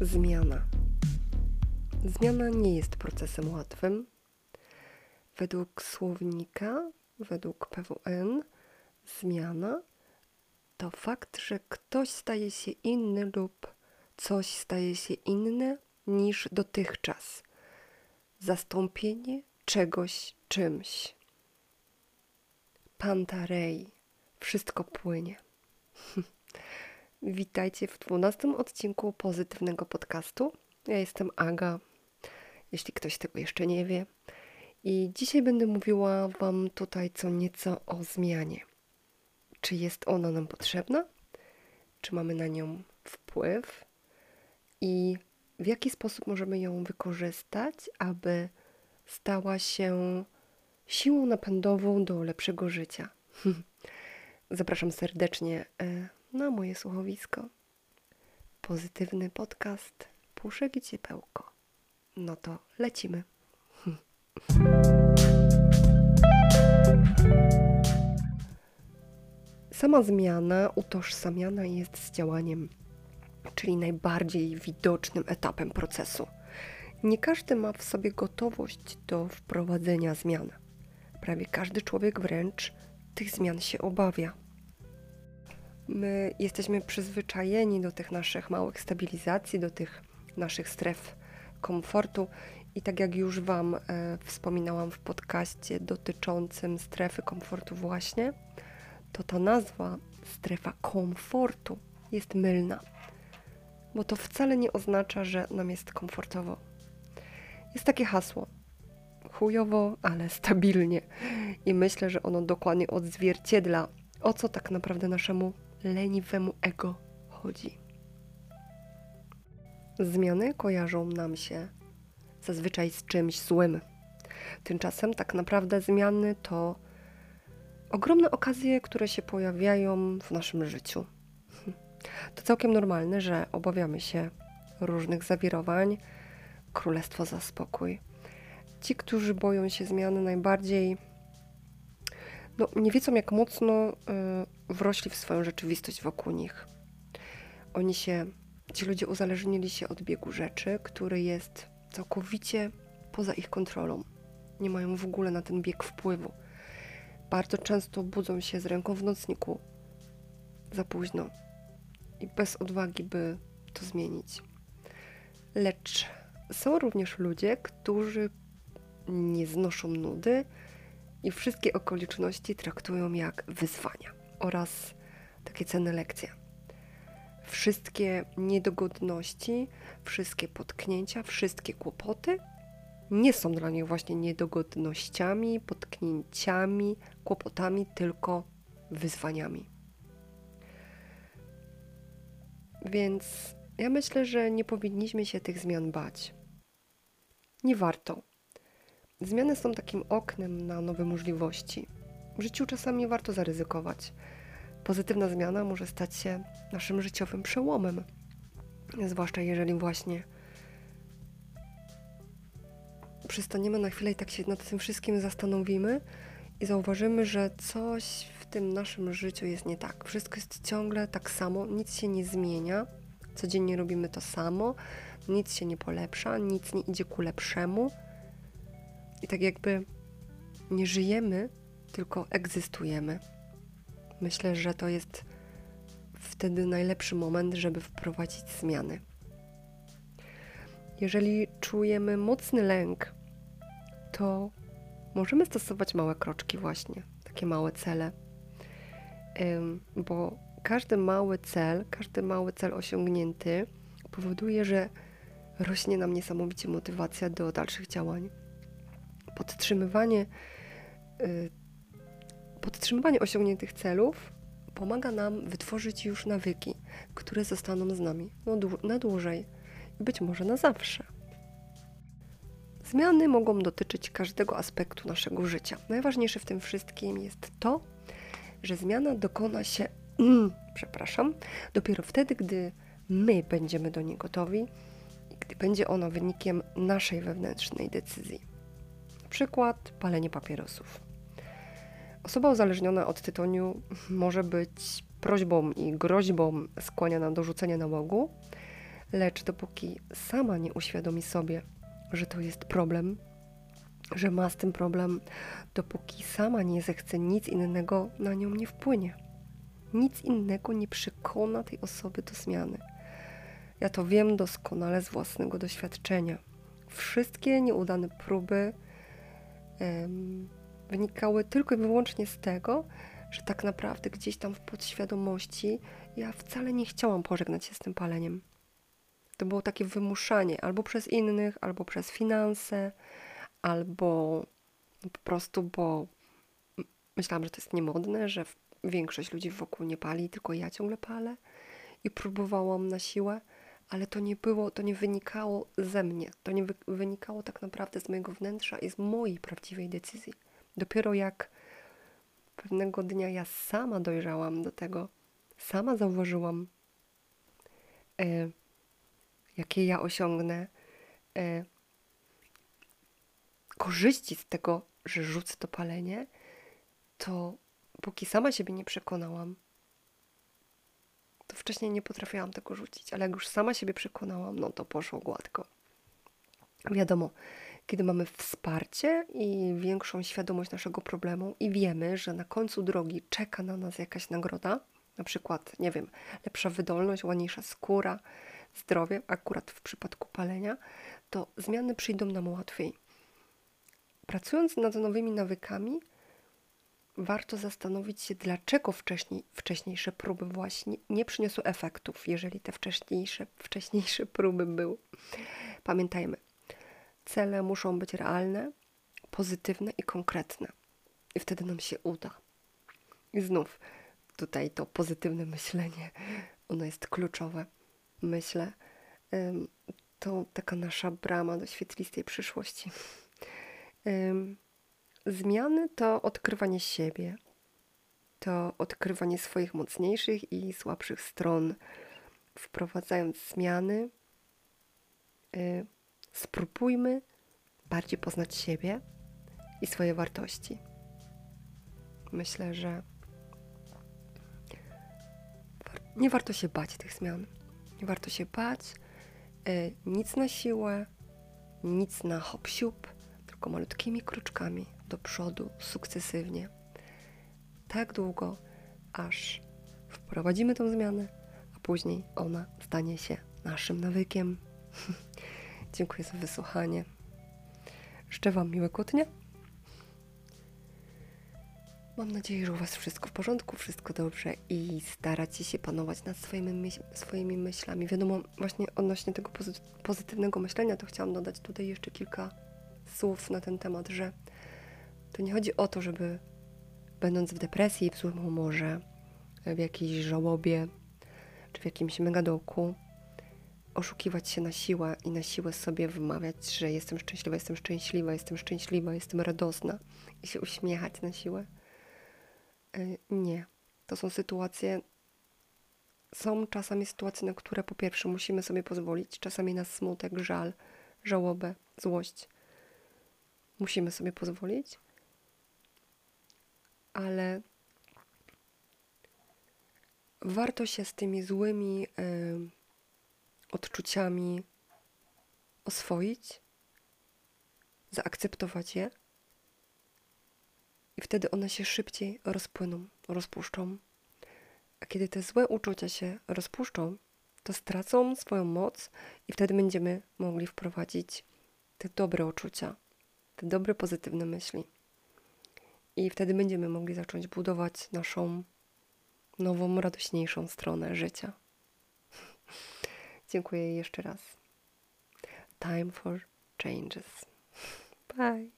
Zmiana. Zmiana nie jest procesem łatwym. Według słownika, według PWN, zmiana to fakt, że ktoś staje się inny lub coś staje się inne niż dotychczas. Zastąpienie czegoś czymś. Pantarej. Wszystko płynie. Witajcie w 12 odcinku pozytywnego podcastu. Ja jestem Aga, jeśli ktoś tego jeszcze nie wie. I dzisiaj będę mówiła Wam tutaj co nieco o zmianie. Czy jest ona nam potrzebna? Czy mamy na nią wpływ? I w jaki sposób możemy ją wykorzystać, aby stała się siłą napędową do lepszego życia? Zapraszam serdecznie e, na moje słuchowisko. Pozytywny podcast Puszek i Ciepełko. No to lecimy. Sama zmiana utożsamiana jest z działaniem, czyli najbardziej widocznym etapem procesu. Nie każdy ma w sobie gotowość do wprowadzenia zmian. Prawie każdy człowiek wręcz tych zmian się obawia. My jesteśmy przyzwyczajeni do tych naszych małych stabilizacji, do tych naszych stref komfortu. I tak jak już Wam e, wspominałam w podcaście dotyczącym strefy komfortu, właśnie, to ta nazwa strefa komfortu jest mylna, bo to wcale nie oznacza, że nam jest komfortowo. Jest takie hasło: chujowo, ale stabilnie. I myślę, że ono dokładnie odzwierciedla, o co tak naprawdę naszemu leniwemu ego chodzi. Zmiany kojarzą nam się zazwyczaj z czymś złym. Tymczasem tak naprawdę zmiany to ogromne okazje, które się pojawiają w naszym życiu. To całkiem normalne, że obawiamy się różnych zawirowań, królestwo za spokój. Ci, którzy boją się zmiany najbardziej, no, nie wiedzą, jak mocno y, wrośli w swoją rzeczywistość wokół nich. Oni się, ci ludzie uzależnili się od biegu rzeczy, który jest całkowicie poza ich kontrolą. Nie mają w ogóle na ten bieg wpływu. Bardzo często budzą się z ręką w nocniku za późno i bez odwagi, by to zmienić. Lecz są również ludzie, którzy nie znoszą nudy i wszystkie okoliczności traktują jak wyzwania oraz takie cenne lekcje. Wszystkie niedogodności, wszystkie potknięcia, wszystkie kłopoty nie są dla nich właśnie niedogodnościami, potknięciami, kłopotami, tylko wyzwaniami. Więc ja myślę, że nie powinniśmy się tych zmian bać. Nie warto. Zmiany są takim oknem na nowe możliwości. W życiu czasami warto zaryzykować. Pozytywna zmiana może stać się naszym życiowym przełomem, zwłaszcza jeżeli właśnie przystaniemy na chwilę i tak się nad tym wszystkim zastanowimy i zauważymy, że coś w tym naszym życiu jest nie tak. Wszystko jest ciągle tak samo, nic się nie zmienia, codziennie robimy to samo, nic się nie polepsza, nic nie idzie ku lepszemu. I tak jakby nie żyjemy, tylko egzystujemy. Myślę, że to jest wtedy najlepszy moment, żeby wprowadzić zmiany. Jeżeli czujemy mocny lęk, to możemy stosować małe kroczki, właśnie takie małe cele, bo każdy mały cel, każdy mały cel osiągnięty powoduje, że rośnie nam niesamowicie motywacja do dalszych działań. Podtrzymywanie, y, podtrzymywanie osiągniętych celów pomaga nam wytworzyć już nawyki, które zostaną z nami na dłużej i być może na zawsze. Zmiany mogą dotyczyć każdego aspektu naszego życia. Najważniejsze w tym wszystkim jest to, że zmiana dokona się, przepraszam, dopiero wtedy, gdy my będziemy do niej gotowi i gdy będzie ona wynikiem naszej wewnętrznej decyzji. Przykład palenie papierosów. Osoba uzależniona od tytoniu może być prośbą i groźbą skłaniana do rzucenia nałogu, Lecz dopóki sama nie uświadomi sobie, że to jest problem, że ma z tym problem, dopóki sama nie zechce, nic innego na nią nie wpłynie. Nic innego nie przekona tej osoby do zmiany. Ja to wiem doskonale z własnego doświadczenia. Wszystkie nieudane próby wynikały tylko i wyłącznie z tego, że tak naprawdę gdzieś tam w podświadomości ja wcale nie chciałam pożegnać się z tym paleniem. To było takie wymuszanie albo przez innych, albo przez finanse, albo po prostu, bo myślałam, że to jest niemodne, że większość ludzi wokół nie pali, tylko ja ciągle palę i próbowałam na siłę, ale to nie było, to nie wynikało ze mnie, to nie wynikało tak naprawdę z mojego wnętrza i z mojej prawdziwej decyzji. Dopiero jak pewnego dnia ja sama dojrzałam do tego, sama zauważyłam, e, jakie ja osiągnę e, korzyści z tego, że rzucę to palenie, to póki sama siebie nie przekonałam, to wcześniej nie potrafiłam tego rzucić, ale jak już sama siebie przekonałam, no to poszło gładko. Wiadomo, kiedy mamy wsparcie i większą świadomość naszego problemu i wiemy, że na końcu drogi czeka na nas jakaś nagroda, na przykład, nie wiem, lepsza wydolność, ładniejsza skóra, zdrowie, akurat w przypadku palenia, to zmiany przyjdą nam łatwiej. Pracując nad nowymi nawykami, warto zastanowić się, dlaczego wcześniej, wcześniejsze próby właśnie nie przyniosły efektów, jeżeli te wcześniejsze, wcześniejsze próby były. Pamiętajmy, cele muszą być realne, pozytywne i konkretne. I wtedy nam się uda. I znów tutaj to pozytywne myślenie, ono jest kluczowe. Myślę, to taka nasza brama do świetlistej przyszłości. Zmiany to odkrywanie siebie, to odkrywanie swoich mocniejszych i słabszych stron. Wprowadzając zmiany, y, spróbujmy bardziej poznać siebie i swoje wartości. Myślę, że nie warto się bać tych zmian. Nie warto się bać. Y, nic na siłę, nic na hop tylko malutkimi kruczkami do przodu, sukcesywnie. Tak długo, aż wprowadzimy tą zmianę, a później ona stanie się naszym nawykiem. Dziękuję za wysłuchanie. Życzę Wam miłego dnia. Mam nadzieję, że u Was wszystko w porządku, wszystko dobrze i staracie się panować nad swoimi, myśl swoimi myślami. Wiadomo, właśnie odnośnie tego pozytywnego myślenia, to chciałam dodać tutaj jeszcze kilka słów na ten temat, że to nie chodzi o to, żeby będąc w depresji, w złym humorze, w jakiejś żałobie czy w jakimś megadołku, oszukiwać się na siłę i na siłę sobie wmawiać, że jestem szczęśliwa, jestem szczęśliwa, jestem szczęśliwa, jestem radosna i się uśmiechać na siłę. Y, nie. To są sytuacje, są czasami sytuacje, na które po pierwsze musimy sobie pozwolić, czasami na smutek, żal, żałobę, złość. Musimy sobie pozwolić, ale warto się z tymi złymi y, odczuciami oswoić, zaakceptować je i wtedy one się szybciej rozpłyną, rozpuszczą. A kiedy te złe uczucia się rozpuszczą, to stracą swoją moc i wtedy będziemy mogli wprowadzić te dobre uczucia, te dobre, pozytywne myśli. I wtedy będziemy mogli zacząć budować naszą nową, radośniejszą stronę życia. Dziękuję jeszcze raz. Time for changes. Bye.